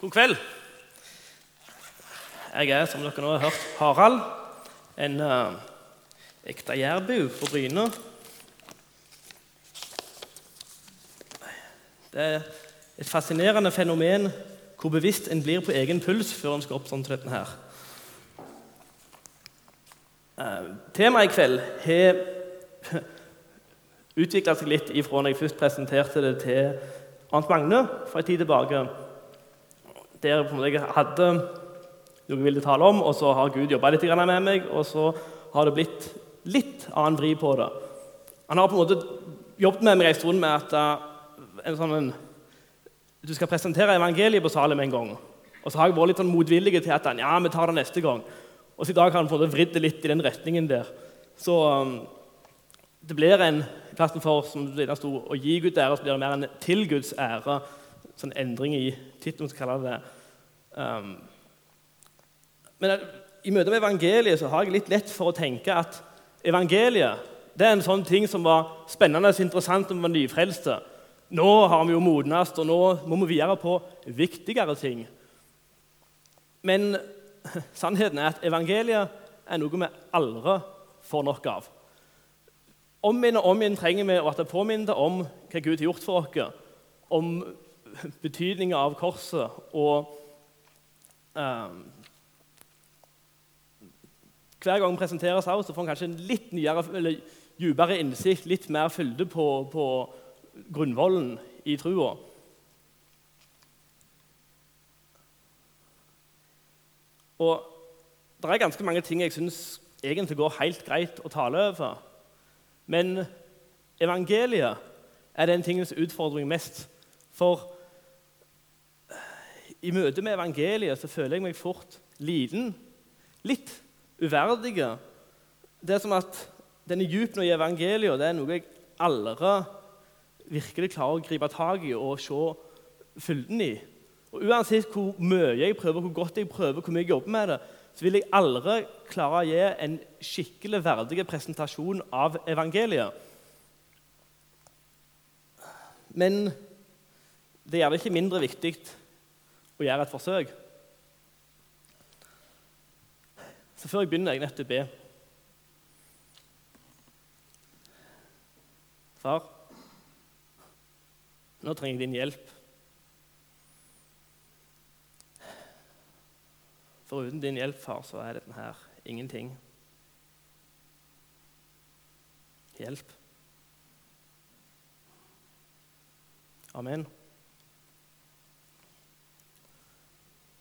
God kveld. Jeg er, som dere nå har hørt, Harald. En uh, ekte jærbu på Bryne. Det er et fascinerende fenomen hvor bevisst en blir på egen puls før en skal opp sånn dette her. Uh, temaet i kveld har utvikla seg litt ifra når jeg først presenterte det til Arnt Magne for en tid tilbake. Der jeg hadde noe jeg ville tale om, og så har Gud jobba litt med meg, og så har det blitt litt annen vri på det. Han har på en måte jobbet med meg en stund med at uh, en sånn, en, du skal presentere evangeliet på Salem en gang. Og så har jeg vært litt sånn motvillig til at ja, vi tar det neste gang. Og så i dag har han fått vridd det litt i den retningen der. Så um, det blir en plassen for som det sto, å gi Gud ære, så blir det mer enn til Guds ære. Sånn endring i tittelen, skal kalle det. Um, men i møte med evangeliet så har jeg litt lett for å tenke at evangeliet det er en sånn ting som var spennende og interessant da vi var nyfrelste. Nå har vi jo modnest, og nå må vi videre på viktigere ting. Men sannheten er at evangeliet er noe vi aldri får nok av. Om igjen og om igjen trenger vi å bli påminnet om hva Gud har gjort for oss, om betydningen av korset og um, hver gang presenteres her, så får en kanskje en litt nyere, eller dypere innsikt, litt mer fylde på, på grunnvollen i trua. Og det er ganske mange ting jeg syns egentlig går helt greit å tale over. Men evangeliet er den tingens utfordring mest. For i møte med evangeliet så føler jeg meg fort liten. Litt uverdige. Det er som at denne dypen i evangeliet det er noe jeg aldri virkelig klarer å gripe tak i og se fylden i. Og Uansett hvor mye jeg prøver, hvor godt jeg prøver, hvor mye jeg jobber med det, så vil jeg aldri klare å gi en skikkelig verdig presentasjon av evangeliet. Men det er gjerne ikke mindre viktig å gjøre et forsøk. Så før jeg begynner, jeg nødt til å be. Far, nå trenger jeg din hjelp. For uten din hjelp, far, så er dette her ingenting. Hjelp. Amen.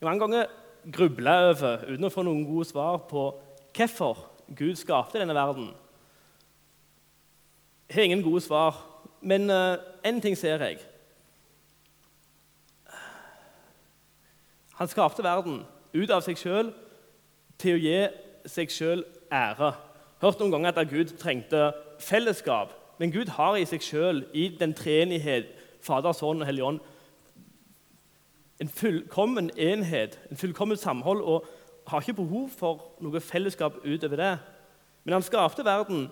Mange ganger grubla over uten å få noen gode svar på hvorfor Gud skapte denne verden. Jeg har ingen gode svar, men én uh, ting ser jeg. Han skapte verden ut av seg sjøl til å gi seg sjøl ære. Hørt noen ganger at Gud trengte fellesskap, men Gud har i seg sjøl, i den treenighet, Fader, Sønn og Hellig Ånd, en fullkommen enhet, en fullkommen samhold, og har ikke behov for noe fellesskap utover det. Men han skapte verden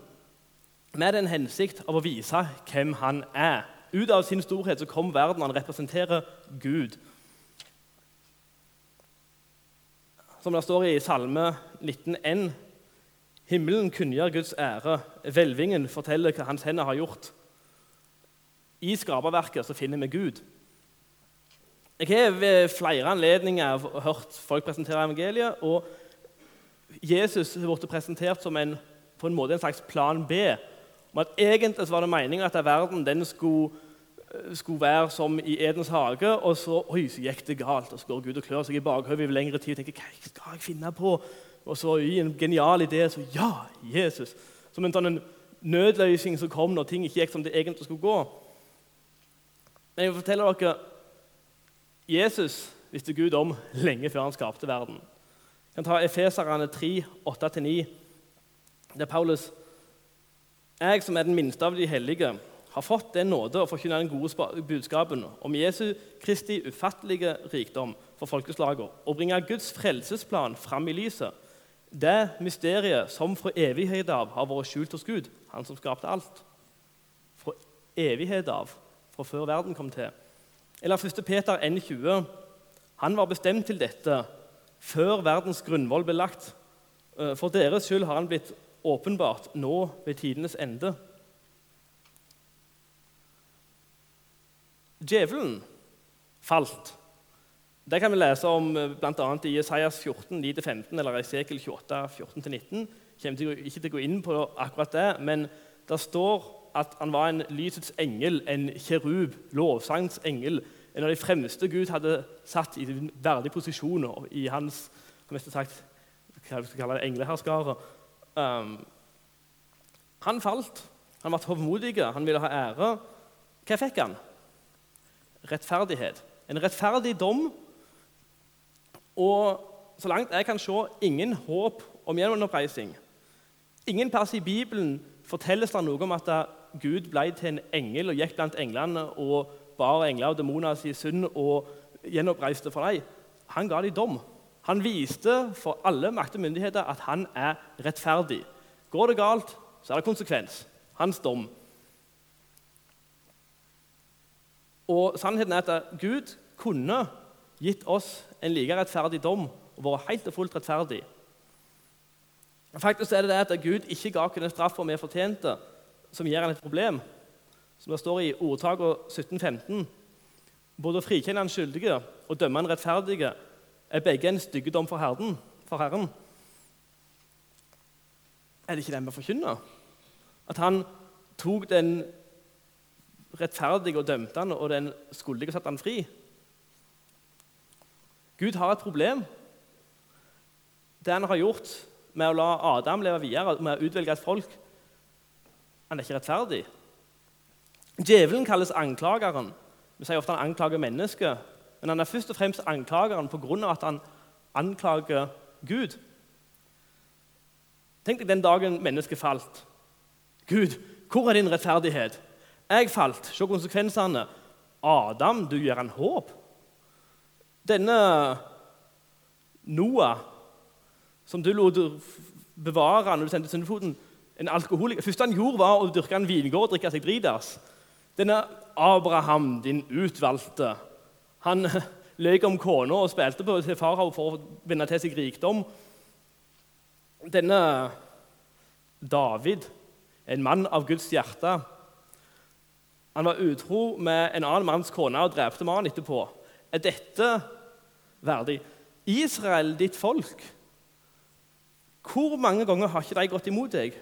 med den hensikt av å vise hvem han er. Ut av sin storhet så kom verden, han representerer Gud. Som det står i Salme 19,1.: Himmelen kunngjør Guds ære, hvelvingen forteller hva hans hender har gjort. I skaperverket så finner vi Gud. Jeg har ved flere anledninger hørt folk presentere evangeliet. og Jesus har blitt presentert som en, på en måte en slags plan B. Om at Egentlig var det meningen at verden den skulle, eh, skulle, være som i Edens hage. Og så, oi, så gikk det galt. Og så går Gud og klør seg i bakhodet over lengre tid og tenker hva skal jeg finne på? Og så i en genial idé så ja, Jesus. Som en sånn nødløsning som kom når ting ikke gikk som det egentlig skulle gå. Men jeg vil fortelle dere Jesus visste Gud om lenge før han skapte verden. Vi kan ta Efeserne 3, 8-9. Der Paulus Jeg som er den minste av de hellige, har fått den nåde å forkynne den gode budskapen om Jesu Kristi ufattelige rikdom for folkeslaget og bringe Guds frelsesplan fram i lyset. Det mysteriet som fra evighet av har vært skjult hos Gud, han som skapte alt. Fra evighet av, fra før verden kom til. Eller 1. Peter 1,20. Han var bestemt til dette før verdens grunnvoll ble lagt. Eh, for deres skyld har han blitt åpenbart nå ved tidenes ende. Djevelen falt. Det kan vi lese om eh, bl.a. i Isaias 14, 9-15 eller Esekel 28, 14-19. Jeg kommer ikke til å gå inn på akkurat det, men det står at han var en lysets engel, en kjerub, lovsangsengel. En av de fremste Gud hadde satt i verdige posisjoner i hans sagt, hva skal kalle det, engleherskare. Um, han falt. Han var hovmodig, han ville ha ære. Hva fikk han? Rettferdighet. En rettferdig dom og så langt jeg kan se, ingen håp om gjenoppreisning. Ingen plass i Bibelen fortelles det noe om at Gud ble til en engel og gikk blant englene og bar engler og demoner sin synd og gjenoppreiste for dem. Han ga dem dom. Han viste for alle makt og myndigheter at han er rettferdig. Går det galt, så er det konsekvens. Hans dom. Og sannheten er at Gud kunne gitt oss en like rettferdig dom og vært helt og fullt rettferdig. Faktisk er det det at Gud ikke ga oss den straffa vi fortjente, som gir han et problem. Som det står i ordtaket 1715. Både å frikjenne han skyldige og dømme han rettferdige er begge en styggedom for herden, For Herren. Er det ikke det vi forkynner? At han tok den rettferdige og dømte han, og den skyldige satte han fri? Gud har et problem. Det han har gjort med å la Adam leve videre, med å utvelge et folk Han er ikke rettferdig. Djevelen kalles anklageren. Vi sier ofte han anklager mennesket, men han er først og fremst anklageren pga. at han anklager Gud. Tenk deg den dagen mennesket falt. Gud, hvor er din rettferdighet? Jeg falt. Se konsekvensene. Adam, du gir han håp. Denne Noah, som du lot bevare når du sendte syndefoten en alkoholiker. Det første han gjorde, var å dyrke en vingård og drikke seg dritas. Denne Abraham, din utvalgte, han løy om kona og spilte på til farao for å vinne til seg rikdom. Denne David, en mann av Guds hjerte, han var utro med en annen manns kone og drepte mannen etterpå. Er dette verdig. Israel, ditt folk, hvor mange ganger har ikke de gått imot deg?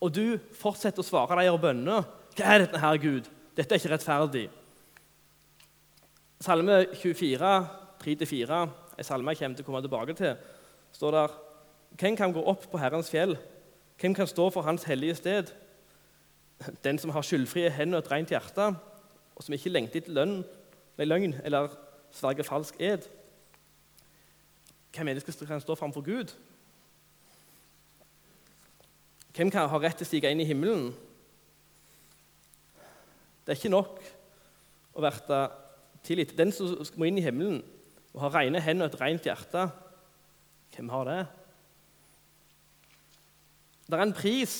Og du fortsetter å svare deres bønner. Hva er dette her, Gud? Dette er ikke rettferdig. Salme 24, 3-4, en salme jeg kommer til å komme tilbake til, står der Hvem kan gå opp på Herrens fjell? Hvem kan stå for Hans hellige sted? Den som har skyldfrie hender og et rent hjerte, og som ikke lengter etter lønn, løgn eller sverger falsk ed. Hvem er det som kan stå framfor Gud? Hvem kan ha rett til å stige inn i himmelen? Det er ikke nok å verte tilgitt. Den som må inn i himmelen og ha rene hender og et rent hjerte, hvem har det? Det er en pris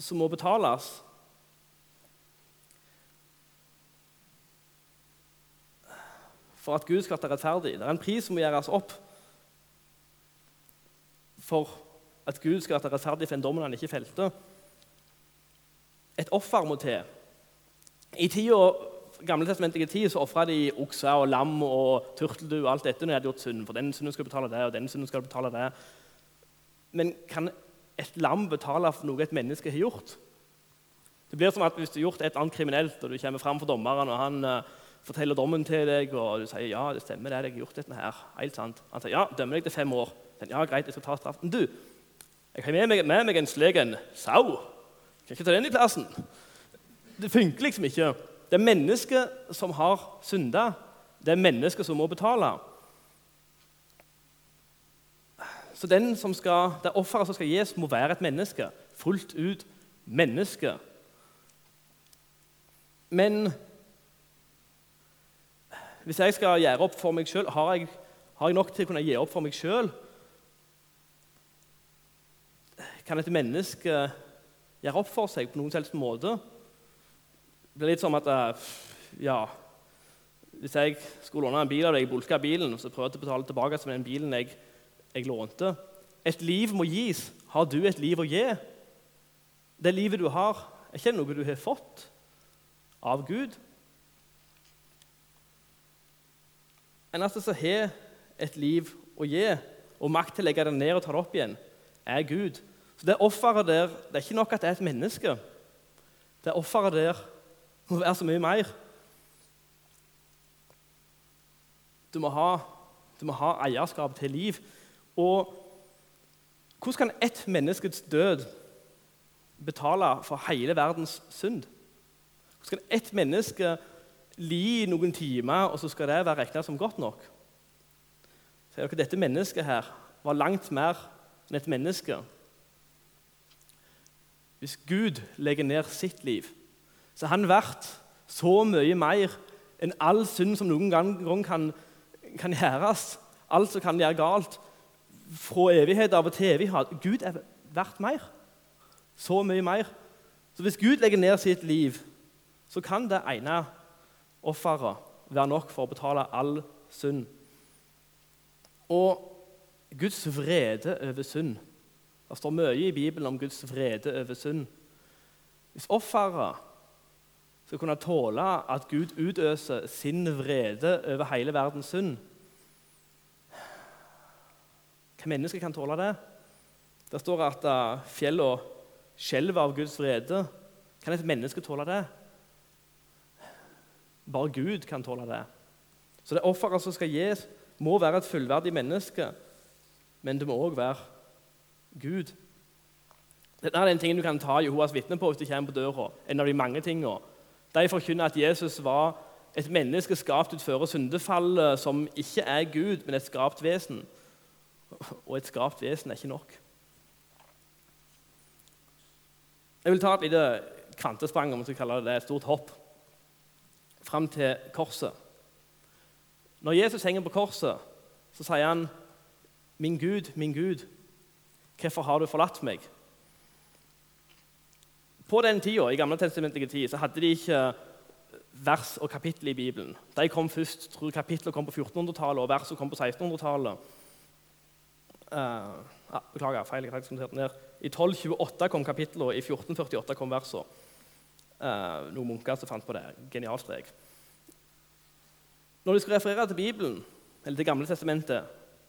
som må betales. for at Gud skal være rettferdig. Det er en pris som må gjøres opp for at Gud skal være rettferdig for en dommen han ikke felte. Et offer må til. I tida, gamletestamentlige tid så ofra de okser og lam og turteldu og alt dette når de hadde gjort synd. For den synden skal du betale det, og den synden skal du betale det. Men kan et lam betale for noe et menneske har gjort? Det blir som at Hvis du har gjort et eller annet kriminelt, og du kommer fram for dommeren, og han eh, forteller dommen til deg, og du sier ja, det stemmer, det, jeg har gjort dette her. Helt sant. Han sier ja, dømmer deg til fem år. ja, greit, jeg skal ta straffen. Du, jeg har med meg, med meg en slegen sau. Kan ikke ta den i plassen. Det funker liksom ikke. Det er mennesket som har synda. Det er mennesket som må betale. Så den som skal, det offeret som skal gis, må være et menneske. Fullt ut menneske. Men hvis jeg skal gjøre opp for meg sjøl, har, har, jeg nok til å kunne gi opp for meg sjøl? Kan et menneske gjøre opp for seg på noen selvs måte? Det blir litt som at eh, Ja, Hvis jeg skulle låne en bil av deg, bulka bilen, og så prøvde jeg å betale tilbake som den bilen jeg, jeg lånte. Et liv må gis. Har du et liv å gi? Det livet du har, er ikke noe du har fått av Gud. En Eneste som har et liv å gi, og makt til å legge det ned og ta det opp igjen, er Gud. Så Det offeret der det er ikke nok at det er et menneske. Det offeret der må være så mye mer. Du må ha, du må ha eierskap til liv. Og hvordan kan ett menneskets død betale for hele verdens synd? Hvordan kan ett menneske li noen timer, og så skal det være regna som godt nok? Sier dere, Dette mennesket her var langt mer enn et menneske. Hvis Gud legger ned sitt liv, så har han vært så mye mer enn all synd som noen gang kan, kan gjøres. Alt som kan gjøre galt. Fra evighet av og til evighet. Gud er verdt mer. Så mye mer. Så hvis Gud legger ned sitt liv, så kan det ene offeret være nok for å betale all synd. Og Guds vrede over synd Det står mye i Bibelen om Guds vrede over synd. Hvis offeret skal kunne tåle at Gud utøser sin vrede over hele verdens synd Hva menneske kan tåle det? Det står at uh, fjellene skjelver av Guds vrede. Kan et menneske tåle det? Bare Gud kan tåle det. Så det offeret som skal gis, må være et fullverdig menneske, men det må òg være Gud. Dette er den ting du kan ta Jehovas vitne på hvis du kommer på døra. En av de mange tingene. De forkynner at Jesus var et menneske skapt utføre syndefallet, som ikke er Gud, men et skapt vesen. Og et skapt vesen er ikke nok. Jeg vil ta et lite kvantesprang, om vi skal kalle det det, et stort hopp, fram til korset. Når Jesus henger på korset, så sier han, 'Min Gud, min Gud, hvorfor har du forlatt meg?' På den tida, i gamle testamentlige tid, så hadde de ikke vers og kapittel i Bibelen. De kom først, tror Kapittelet kom på 1400-tallet, og verset kom på 1600-tallet. Uh, ah, beklager, feil. jeg har ned. I 1228 kom kapittelet, og i 1448 kom versene. Uh, noen munker som fant på det. Genial strek. Når de skal referere til Bibelen, eller Det gamle testamentet,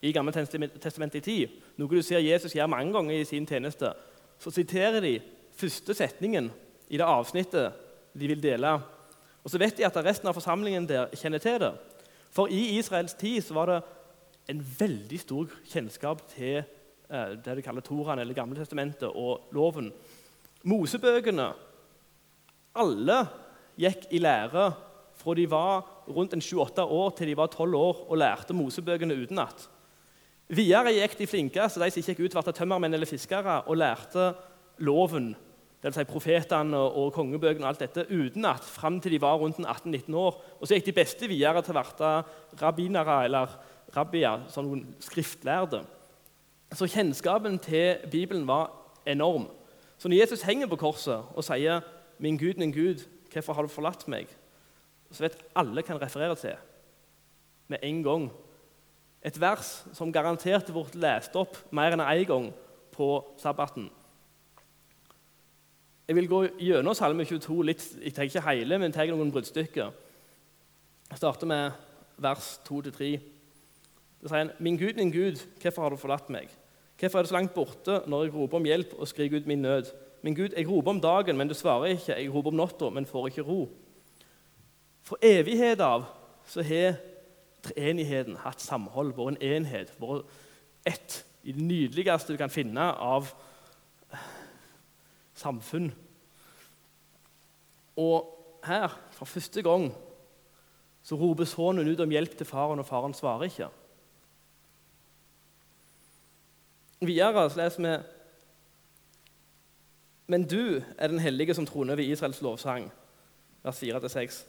i Gamle testamentet i tid, noe du ser Jesus gjøre mange ganger i sin tjeneste, så siterer de første setningen i det avsnittet de vil dele. Og så vet de at resten av forsamlingen der kjenner til det. For i Israels tid så var det en veldig stor kjennskap til eh, det de kaller Toraen, eller Gamle testamentet, og loven. Mosebøkene Alle gikk i lære fra de var rundt 7-8 år til de var 12 år og lærte Mosebøkene utenat. Videre gikk de flinkeste, de som ikke gikk ut, ble tømmermenn eller fiskere, og lærte loven, dvs. Si profetene og kongebøkene og alt dette utenat fram til de var rundt 18-19 år. Og så gikk de beste videre til å bli rabbinere eller rabbier, sånn skriftlærde. Så kjennskapen til Bibelen var enorm. Så når Jesus henger på korset og sier 'Min Gud, min Gud, hvorfor har du forlatt meg?' så vet alle hva han refererer til med en gang. Et vers som garantert har lest opp mer enn én gang på sabbaten. Jeg vil gå gjennom Salme 22 litt, jeg tar ikke hele, men tar noen bruddstykker. Jeg starter med vers 2-3. Det sier han, 'Min Gud, min Gud, hvorfor har du forlatt meg?' 'Hvorfor er du så langt borte når jeg roper om hjelp og skriker ut min nød?' 'Min Gud, jeg roper om dagen, men du svarer ikke.' 'Jeg roper om natta, men får ikke ro.' For evighet av så har treenigheten hatt samhold, vært en enhet, vært ett i det nydeligste du kan finne av samfunn. Og her, for første gang, så roper sønnen ut om hjelp til faren, og faren svarer ikke. Videre så leser vi Men du er den hellige som troner ved Israels lovsang. Vers 4-6.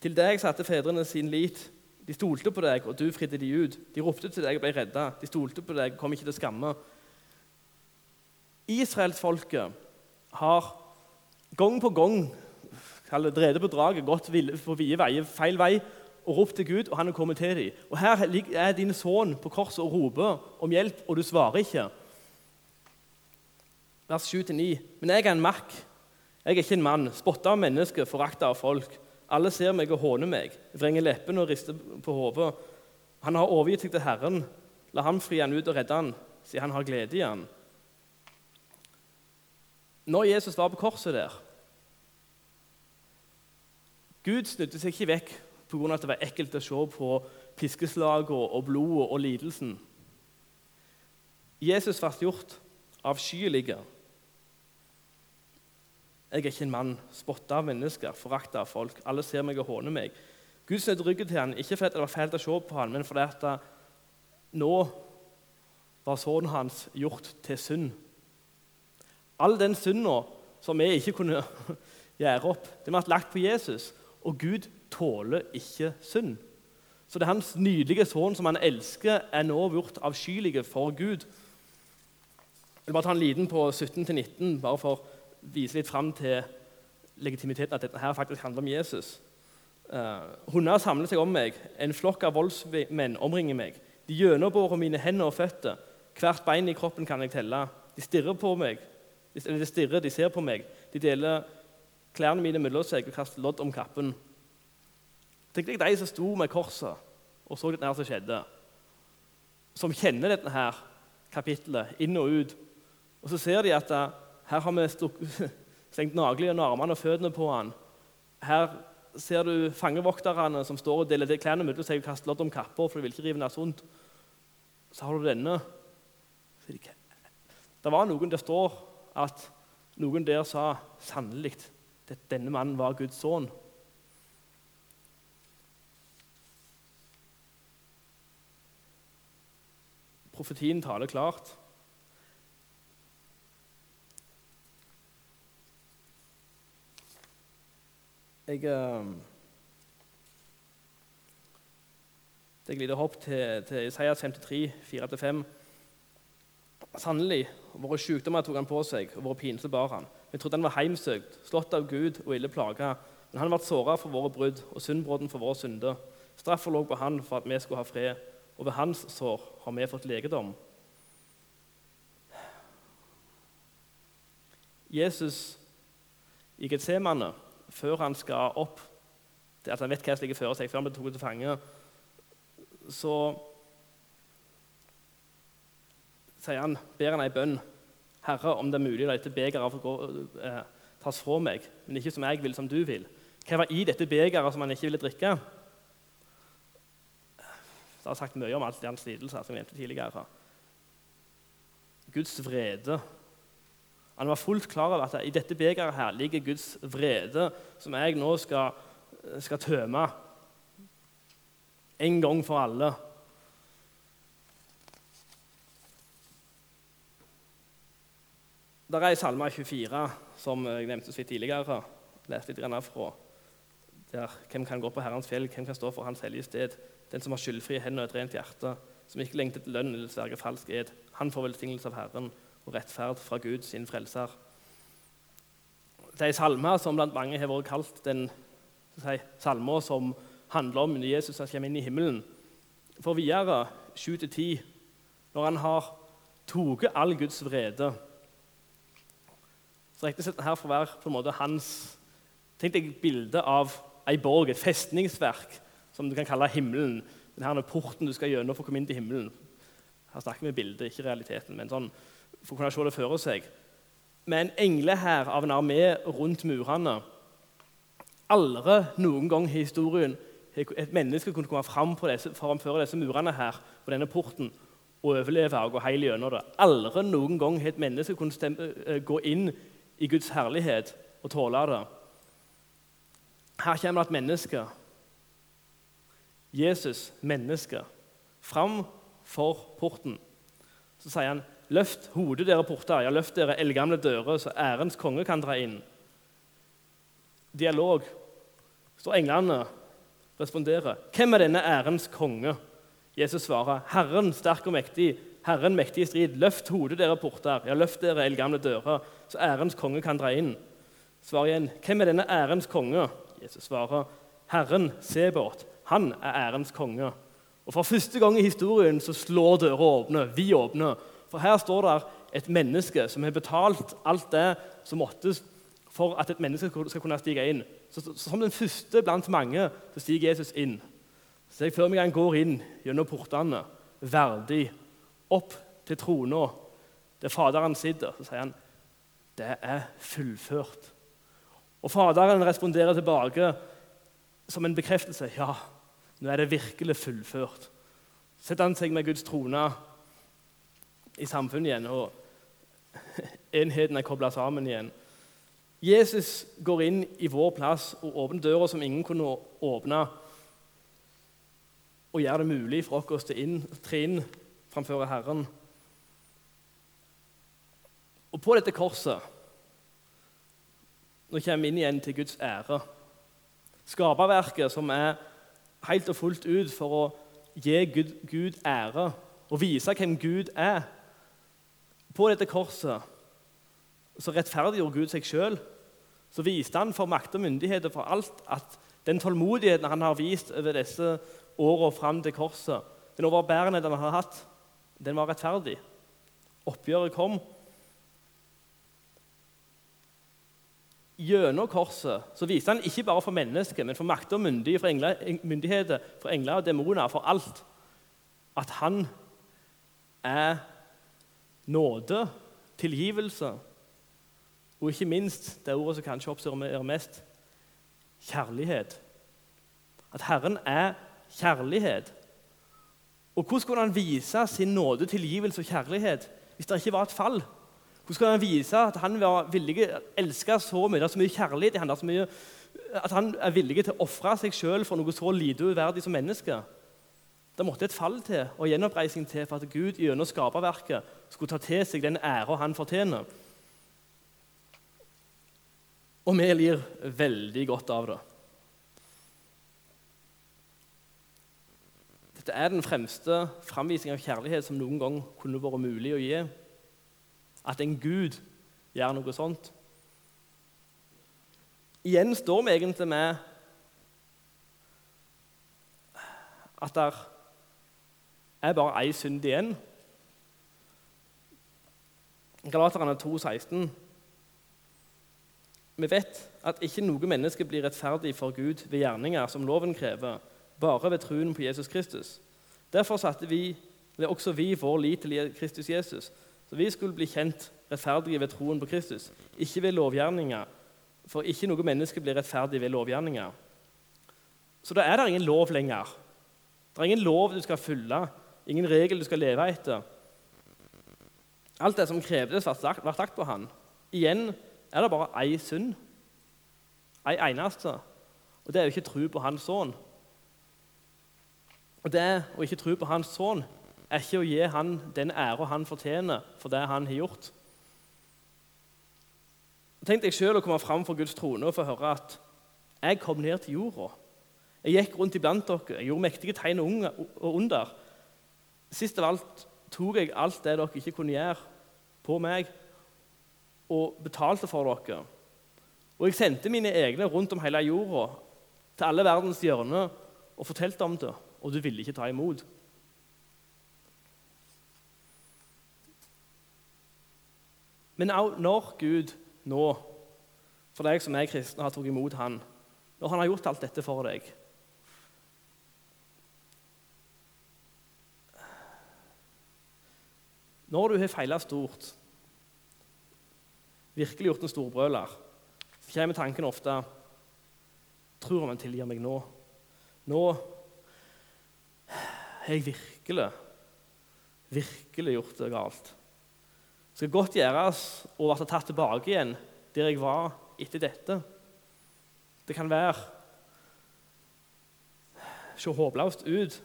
Til deg satte fedrene sin lit. De stolte på deg, og du fridde de ut. De ropte til deg og ble redda. De stolte på deg, og kom ikke til skamme. Israelsfolket har gang på gang drevet på draget, gått på vide veier, feil vei og ropt til Gud, og han er kommet til dem. Og her er din sønn på korset og roper om hjelp, og du svarer ikke. Vers 7-9. Men jeg er en makk. Jeg er ikke en mann, spotta av mennesker, forakta av folk. Alle ser meg og håner meg, vrenger leppene og rister på hodet. Han har overgitt seg til Herren. La ham fri han ut og redde han, siden han har glede i han. Når Jesus var på korset der Gud snudde seg ikke vekk pga. at det var ekkelt å se på piskeslaget og blodet og lidelsen. Jesus ble gjort avskyelig. Jeg er ikke en mann, spotta av mennesker, forakta av folk. Alle ser meg og håner meg. Gud snudde ryggen til ham, ikke fordi det var fælt å se på ham, men fordi at nå var sønnen hans gjort til synd. All den synda som vi ikke kunne gjøre opp, det ble lagt på Jesus. Og Gud tåler ikke synd. Så det er hans nydelige sønn som han elsker, er nå gjort avskyelige for Gud. Jeg vil bare ta en liten på 17-19, bare for vise litt fram til legitimiteten at dette her faktisk handler om Jesus. Uh, hunder samler seg om meg, en flokk av voldsmenn omringer meg. De gjennombårer mine hender og føtter. Hvert bein i kroppen kan jeg telle. De stirrer på meg, eller de stirrer, de ser på meg. De deler klærne mine mellom seg og kaster lodd om kappen. Tenk deg de som sto med korset og så dette her som skjedde. Som kjenner dette her kapittelet inn og ut. Og så ser de at eh, her har vi stengt naglene under armene og føttene på han. Her ser du fangevokterne som står og deler klærne mellom seg og kaster lodd om kapper, for de vil ikke rive ned sunt. Så har du denne. Det var noen der står at noen der sa sannelig denne mannen var Guds sønn. Profetien taler klart. Jeg, Det er et glider hopp til, til Isaiah 53, 4-5. Sannelig, våre sykdommer tok han på seg, og våre pinsler bar han. Vi trodde han var heimsøkt, slått av Gud og ille plaga. Men han ble såra for våre brudd og syndbrodden for våre synder. Straffa lå på han for at vi skulle ha fred, og ved hans sår har vi fått legedom. Jesus i Getsemane, før han skal opp til at han vet hva som ligger før seg, før han blir tatt til fange, så sier han, ber han ei bønn 'Herre, om det er mulig, la dette begeret eh, tas fra meg, men ikke som jeg vil, som du vil.' Hva var i dette begeret som han ikke ville drikke? Det har sagt mye om alt hans lidelser, som jeg nevnte tidligere. Guds vrede. Han var fullt klar over at i dette begeret her ligger Guds vrede, som jeg nå skal, skal tømme en gang for alle. Der er i Salme 24, som jeg nevnte så vidt tidligere, leste litt fra, der hvem kan gå på Herrens fjell, hvem kan stå for Hans hellige sted? Den som har skyldfrie hender og et rent hjerte, som ikke lengter til lønn eller sverger falsk ed. Han får velsignelse av Herren og rettferd fra Gud, sin frelser. Det er en salme som blant mange har vært kalt den si, salmen som handler om når Jesus som kommer inn i himmelen. For videre, 7-10, når han har tatt all Guds vrede så regnes dette her for å være på en måte hans Tenk deg et bilde av ei borg, et festningsverk, som du kan kalle himmelen. Denne porten du skal gjennom for å komme inn til himmelen. Her snakker vi bildet, ikke realiteten, men sånn, for å kunne se det for seg. Med en englehær av en armé rundt murene. Aldri noen gang i historien et menneske kunne komme fram på disse, framføre disse murene her, på denne porten og overleve og gå helt gjennom det. Aldri noen gang et menneske kunne stemme, eh, gå inn i Guds herlighet og tåle det. Her kommer det et menneske. Jesus, menneske, fram for porten. Så sier han, 'Løft hodet, dere porter. Ja, løft dere eldgamle dører, så ærens konge kan dra inn.' Dialog. Så englene responderer. 'Hvem er denne ærens konge?' Jesus svarer, 'Herren sterk og mektig, Herren mektig i strid. Løft hodet, dere porter. Ja, løft dere eldgamle dører, så ærens konge kan dra inn. Svar igjen. Hvem er denne ærens konge? Jesus svarer. Herren Sebot, Han er ærens konge. Og For første gang i historien så slår døra åpne. Vi åpner. For her står det et menneske som har betalt alt det som måttes for at et menneske skal kunne stige inn. Så, så, Som den første blant mange så stiger Jesus inn. Så jeg før meg han går inn gjennom portene, verdig, opp til trona der Faderen sitter. Så sier han det er fullført. Og Faderen responderer tilbake som en bekreftelse. Ja, nå er det virkelig fullført. Setter han seg med Guds trone i samfunnet igjen, og enheten er kobla sammen igjen. Jesus går inn i vår plass og åpner døra som ingen kunne åpne, og gjør det mulig for oss å tre inn framfor Herren. Og på dette korset Nå kommer vi inn igjen til Guds ære. Skaperverket som er helt og fullt ut for å gi Gud, Gud ære og vise hvem Gud er. På dette korset så rettferdiggjorde Gud seg sjøl. Så viste han for makt og myndigheter for alt at den tålmodigheten han har vist over disse årene fram til korset, den overbærenheten han har hatt, den var rettferdig. Oppgjøret kom. Gjennom korset så viste han ikke bare for mennesker, men for makter og myndigheter, for engler og demoner, for alt, at han er nåde, tilgivelse og ikke minst det ordet som kanskje oppsummerer mest kjærlighet. At Herren er kjærlighet. Og Hvordan skulle han vise sin nåde, tilgivelse og kjærlighet hvis det ikke var et fall? Hvordan skulle han vise at han var villig til å elske så mye, det er så mye kjærlighet i ham, at han er villig til å ofre seg sjøl for noe så lite uverdig som menneske? Det måtte et fall til og gjenoppreisning til for at Gud gjennom skaperverket skulle ta til seg den æra han fortjener. Og vi lir veldig godt av det. Dette er den fremste framvisning av kjærlighet som noen gang kunne vært mulig å gi. At en Gud gjør noe sånt. Igjen står vi egentlig med at det er bare én synd igjen. Galaterne 2, 16. Vi vet at ikke noe menneske blir rettferdig for Gud ved gjerninger som loven krever, bare ved troen på Jesus Kristus. Derfor satte vi, også vi vår lit til Kristus Jesus, så vi skulle bli kjent rettferdige ved troen på Kristus, ikke ved lovgjerninger. For ikke noe menneske blir rettferdig ved lovgjerninger. Så da er det ingen lov lenger. Det er ingen lov du skal følge, ingen regel du skal leve etter. Alt det som krevdes, ble sagt på han. Igjen er det bare ei synd. Ei eneste. Og det er jo ikke tro på hans sønn. Og det å ikke tro på hans sønn er ikke å gi han den æra han fortjener for det han har gjort. Tenk deg sjøl å komme fram for Guds trone og få høre at jeg kom ned til jorda. Jeg gikk rundt iblant dere, jeg gjorde mektige tegn og under. Sist av alt tok jeg alt det dere ikke kunne gjøre, på meg og betalte for dere. Og jeg sendte mine egne rundt om hele jorda, til alle verdens hjørner, og fortalte om det, og du ville ikke ta imot. Men også når Gud nå, for deg som er kristen, har tatt imot Han, når Han har gjort alt dette for deg Når du har feila stort, virkelig gjort en storbrøler, så kommer tanken ofte Tror han tilgir meg nå? Nå har jeg virkelig, virkelig gjort det galt. Det skal godt gjøres å bli tatt tilbake igjen der jeg var etter dette. Det kan være se håpløst ut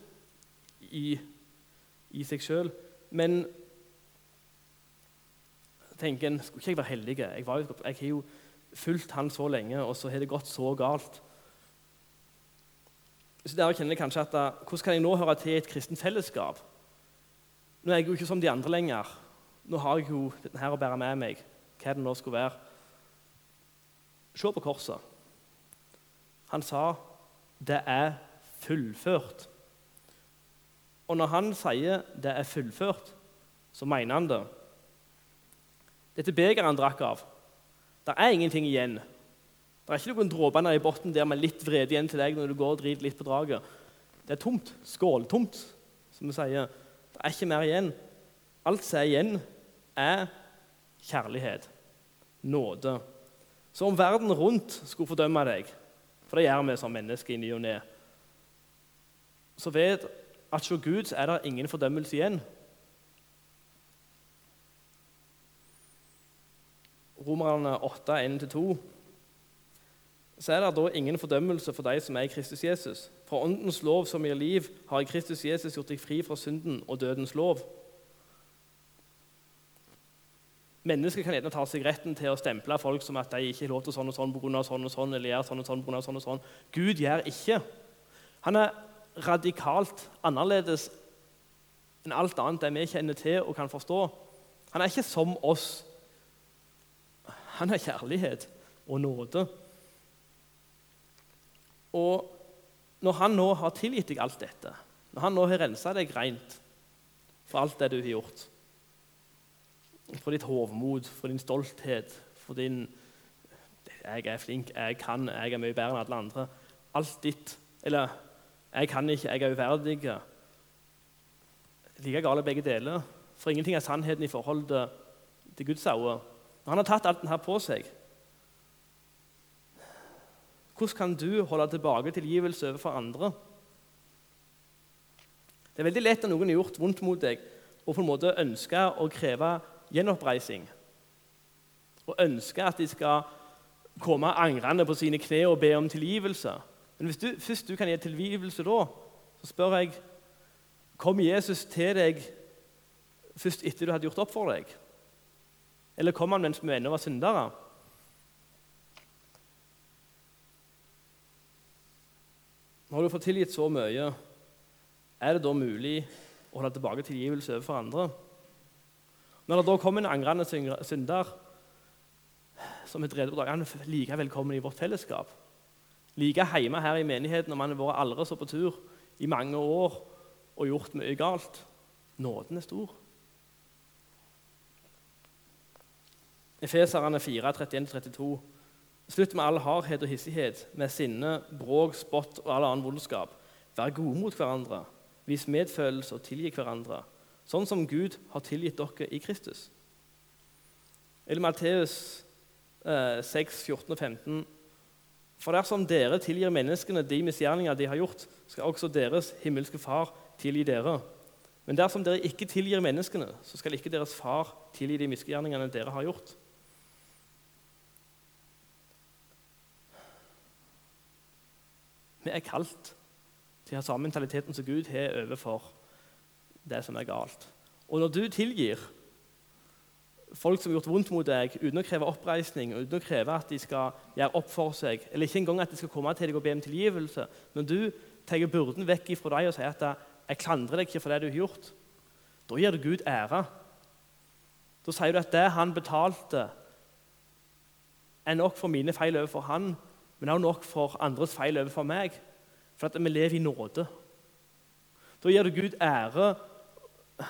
i, i seg sjøl, men tenker en skulle ikke jeg være heldig? Jeg, var, jeg har jo fulgt han så lenge, og så har det gått så galt. Så der kjenner jeg kanskje at Hvordan kan jeg nå høre til et kristent fellesskap? Nå er jeg jo ikke som de andre lenger. Nå har jeg jo denne her å bære med meg, hva det nå skulle være. Se på korset. Han sa, 'Det er fullført. Og når han sier 'det er fullført', så mener han det. Dette begeret han drakk av, det er ingenting igjen. Det er ikke noen dråper i bunnen der med litt vrede igjen til deg når du går og driter litt på draget. Det er tomt. Skåltomt, som vi sier. Det er ikke mer igjen. Alt som er igjen, er kjærlighet, nåde. Så om verden rundt skulle fordømme deg, for det gjør vi som mennesker i ny og ne, så vet at hos Gud er det ingen fordømmelse igjen. Romerne 8, 1-2 så er det da ingen fordømmelse for de som er i Kristus Jesus. For Åndens lov som gir liv, har Kristus Jesus gjort deg fri fra synden og dødens lov. Mennesker kan gjerne ta seg retten til å stemple folk som at de ikke har lov til sånn og sånn pga. sånn og sånn, eller gjør sånn og sånn på sånn og sånn. Gud gjør ikke. Han er radikalt annerledes enn alt annet det vi kjenner til og kan forstå. Han er ikke som oss. Han er kjærlighet og nåde. Og når han nå har tilgitt deg alt dette, når han nå har rensa deg rent for alt det du har gjort For ditt hovmod, for din stolthet, for din 'Jeg er flink, jeg kan, jeg er mye bedre enn alle andre.' Alt ditt. Eller 'Jeg kan ikke, jeg er uverdig'. Like gale begge deler. For ingenting er sannheten i forhold til, til Guds øyne. Når han har tatt alt dette på seg, hvordan kan du holde tilbake tilgivelse overfor andre? Det er veldig lett når noen har gjort vondt mot deg, å på en måte ønske å kreve gjenoppreising. Og ønske at de skal komme angrende på sine kne og be om tilgivelse. Men hvis du, først du kan gi tilgivelse da, så spør jeg Kom Jesus til deg først etter du hadde gjort opp for deg? Eller kom han mens vi ennå var syndere? Når du får tilgitt så mye, er det da mulig å holde tilbake tilgivelse overfor andre? Når det da kommer en angrende synder som er drevet på dag, han er like velkommen i vårt fellesskap. Like hjemme her i menigheten om han har vært aldri så på tur i mange år og gjort mye galt. Nåden er stor. Efeserne 4, 31-32 Slutt med all hardhet og hissighet, med sinne, bråk, spott og all annen vondskap. Vær gode mot hverandre, vis medfølelse og tilgi hverandre, sånn som Gud har tilgitt dere i Kristus. Eller Matteus eh, 6, 14 og 15. For dersom dere tilgir menneskene de misgjerninger de har gjort, skal også deres himmelske Far tilgi dere. Men dersom dere ikke tilgir menneskene, så skal ikke deres far tilgi de misgjerningene dere har gjort. Vi er kalt til å ha samme mentaliteten som Gud har overfor det som er galt. Og når du tilgir folk som har gjort vondt mot deg, uten å kreve oppreisning, uten å kreve at de skal gjøre opp for seg, eller ikke engang at de skal komme til deg og be om tilgivelse Når du tar byrden vekk fra deg og sier at 'jeg klandrer deg ikke for det du har gjort', da gir du Gud ære. Da sier du at det han betalte, er nok for mine feil overfor han, men òg nok for andres feil overfor meg. For at vi lever i nåde. Da gir du Gud ære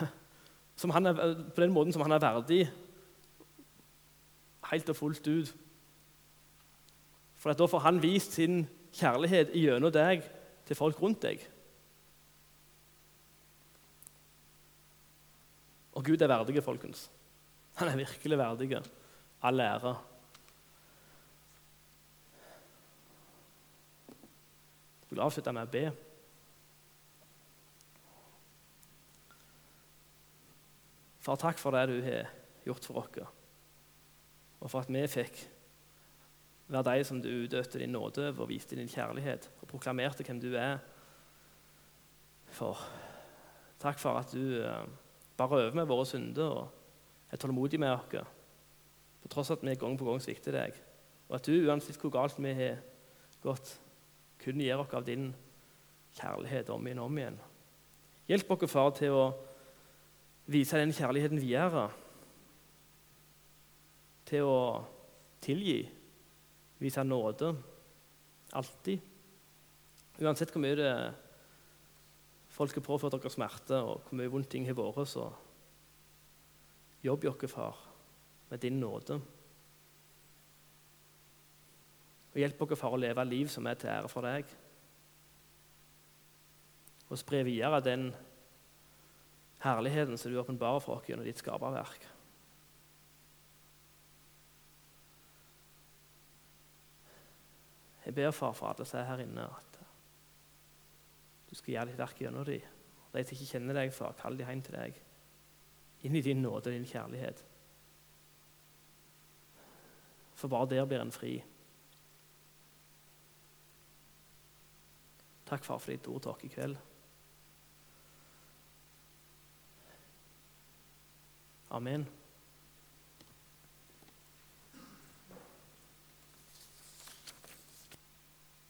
er, på den måten som han er verdig, helt og fullt ut. For da får han vist sin kjærlighet gjennom deg til folk rundt deg. Og Gud er verdig, folkens. Han er virkelig verdig. All ære. Jeg vil avslutte med å be. Far, takk for det du har gjort for oss, og for at vi fikk være de som du utøvde din nåde over og viste din kjærlighet og proklamerte hvem du er. For takk for at du eh, bare øver med våre synder og er tålmodig med oss, på tross at vi gang på gang svikter deg, og at du, uansett hvor galt vi har gått, kun gir oss av din kjærlighet om igjen og om igjen. Hjelp oss, far, til å vise den kjærligheten videre. Til å tilgi, vise nåde. Alltid. Uansett hvor mye det folk har påført dere smerte, og hvor mye vondt ting har vært, så jobb dere, far, med din nåde. Og hjelp dere, far, å leve liv som er til ære for deg. Og spre videre den herligheten som du åpenbarer for oss gjennom ditt skaperverk. Jeg ber far for alle som er her inne, at du skal gjøre ditt verk gjennom dem. De som ikke kjenner deg, far, kall dem hjem til deg. Inn i din nåde og din kjærlighet. For bare der blir en fri. Takk, far, for ditt ord til oss i kveld. Amen.